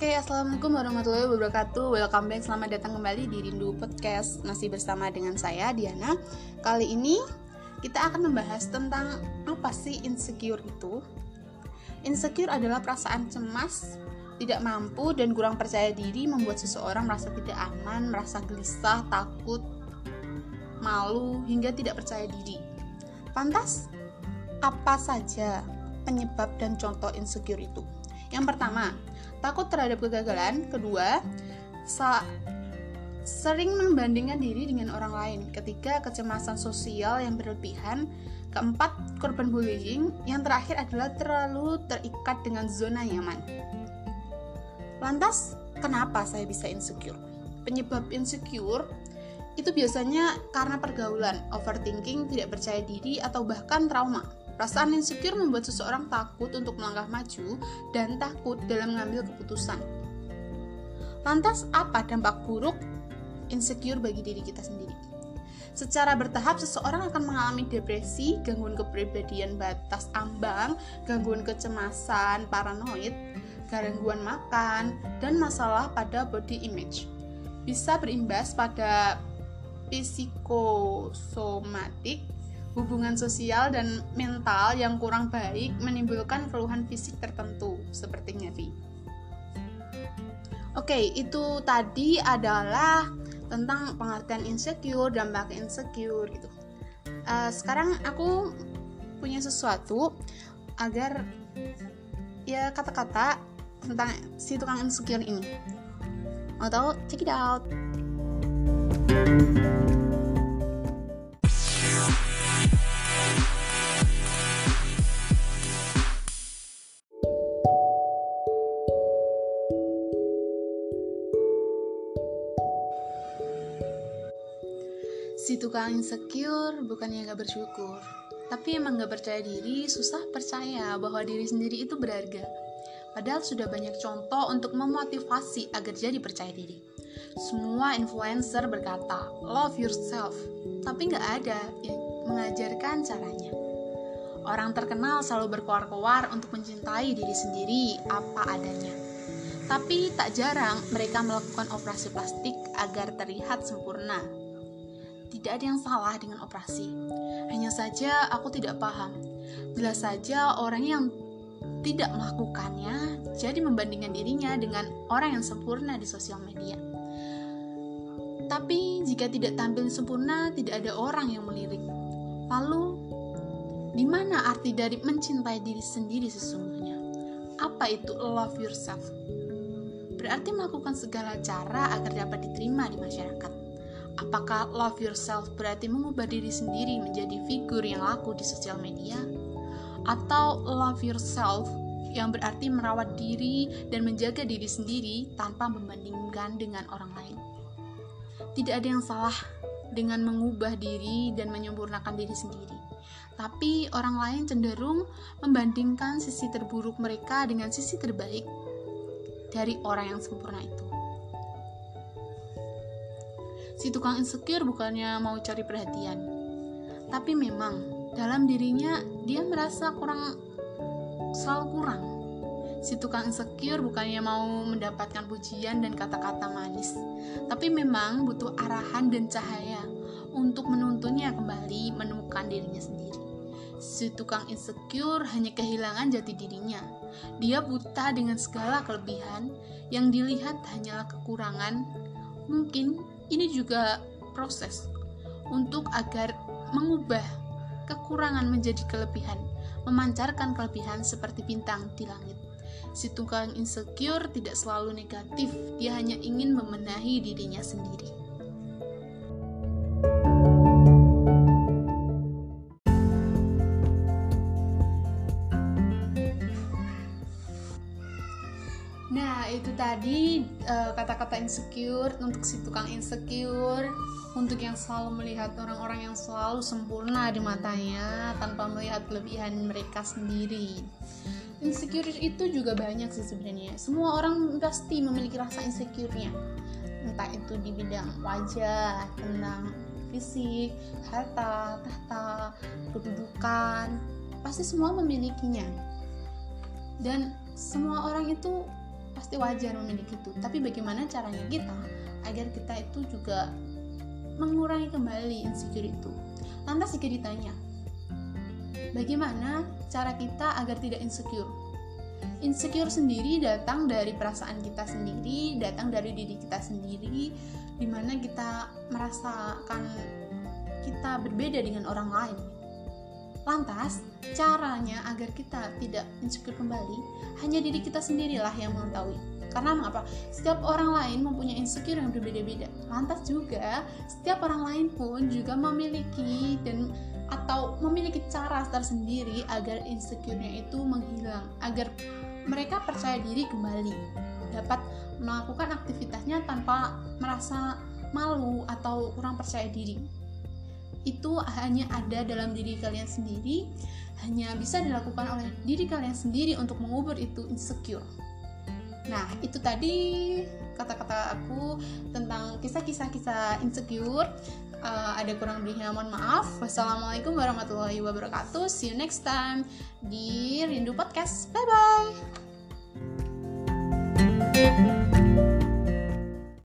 Oke, assalamualaikum warahmatullahi wabarakatuh. Welcome back, selamat datang kembali di Rindu Podcast. Masih bersama dengan saya Diana. Kali ini kita akan membahas tentang apa sih insecure itu. Insecure adalah perasaan cemas, tidak mampu dan kurang percaya diri membuat seseorang merasa tidak aman, merasa gelisah, takut, malu hingga tidak percaya diri. Pantas apa saja penyebab dan contoh insecure itu? Yang pertama, takut terhadap kegagalan. Kedua, sering membandingkan diri dengan orang lain. Ketiga, kecemasan sosial yang berlebihan. Keempat, korban bullying. Yang terakhir adalah terlalu terikat dengan zona nyaman. Lantas, kenapa saya bisa insecure? Penyebab insecure itu biasanya karena pergaulan, overthinking, tidak percaya diri, atau bahkan trauma. Perasaan insecure membuat seseorang takut untuk melangkah maju dan takut dalam mengambil keputusan. Lantas, apa dampak buruk insecure bagi diri kita sendiri? Secara bertahap, seseorang akan mengalami depresi, gangguan kepribadian batas ambang, gangguan kecemasan, paranoid, gangguan makan, dan masalah pada body image. Bisa berimbas pada psikosomatik, hubungan sosial dan mental yang kurang baik menimbulkan keluhan fisik tertentu seperti nyeri. Oke, itu tadi adalah tentang pengertian insecure dan dampak insecure gitu. Uh, sekarang aku punya sesuatu agar ya kata-kata tentang si tukang insecure ini. Mau tahu? Check it out. Si tukang insecure bukannya gak bersyukur, tapi emang gak percaya diri, susah percaya bahwa diri sendiri itu berharga. Padahal sudah banyak contoh untuk memotivasi agar jadi percaya diri. Semua influencer berkata, love yourself, tapi gak ada yang mengajarkan caranya. Orang terkenal selalu berkoar-koar untuk mencintai diri sendiri apa adanya. Tapi tak jarang mereka melakukan operasi plastik agar terlihat sempurna tidak ada yang salah dengan operasi. Hanya saja aku tidak paham. Jelas saja orang yang tidak melakukannya jadi membandingkan dirinya dengan orang yang sempurna di sosial media. Tapi jika tidak tampil sempurna, tidak ada orang yang melirik. Lalu, di mana arti dari mencintai diri sendiri sesungguhnya? Apa itu love yourself? Berarti melakukan segala cara agar dapat diterima di masyarakat Apakah love yourself berarti mengubah diri sendiri menjadi figur yang laku di sosial media? Atau love yourself yang berarti merawat diri dan menjaga diri sendiri tanpa membandingkan dengan orang lain? Tidak ada yang salah dengan mengubah diri dan menyempurnakan diri sendiri. Tapi orang lain cenderung membandingkan sisi terburuk mereka dengan sisi terbaik dari orang yang sempurna itu si tukang insecure bukannya mau cari perhatian. Tapi memang dalam dirinya dia merasa kurang selalu kurang. Si tukang insecure bukannya mau mendapatkan pujian dan kata-kata manis, tapi memang butuh arahan dan cahaya untuk menuntunnya kembali menemukan dirinya sendiri. Si tukang insecure hanya kehilangan jati dirinya. Dia buta dengan segala kelebihan yang dilihat hanyalah kekurangan. Mungkin ini juga proses untuk agar mengubah kekurangan menjadi kelebihan, memancarkan kelebihan seperti bintang di langit. Si tukang insecure tidak selalu negatif, dia hanya ingin membenahi dirinya sendiri. Itu tadi eh, kata-kata uh, insecure untuk si tukang insecure untuk yang selalu melihat orang-orang yang selalu sempurna di matanya tanpa melihat kelebihan mereka sendiri. Insecure itu juga banyak sih sebenarnya. Semua orang pasti memiliki rasa insecure-nya. Entah itu di bidang wajah tentang fisik harta tahta kedudukan pasti semua memilikinya. Dan semua orang itu pasti wajar memiliki itu. Tapi bagaimana caranya kita agar kita itu juga mengurangi kembali insecure itu? Lantas jika ditanya bagaimana cara kita agar tidak insecure? Insecure sendiri datang dari perasaan kita sendiri datang dari diri kita sendiri di mana kita merasakan kita berbeda dengan orang lain Lantas, caranya agar kita tidak insecure kembali, hanya diri kita sendirilah yang mengetahui. Karena mengapa? Setiap orang lain mempunyai insecure yang berbeda-beda. Lantas juga, setiap orang lain pun juga memiliki dan atau memiliki cara tersendiri agar insecure-nya itu menghilang, agar mereka percaya diri kembali, dapat melakukan aktivitasnya tanpa merasa malu atau kurang percaya diri itu hanya ada dalam diri kalian sendiri, hanya bisa dilakukan oleh diri kalian sendiri untuk mengubur itu insecure. Nah, itu tadi kata-kata aku tentang kisah-kisah kisah insecure. Uh, ada kurang lebihnya mohon maaf. Wassalamualaikum warahmatullahi wabarakatuh. See you next time di Rindu Podcast. Bye bye.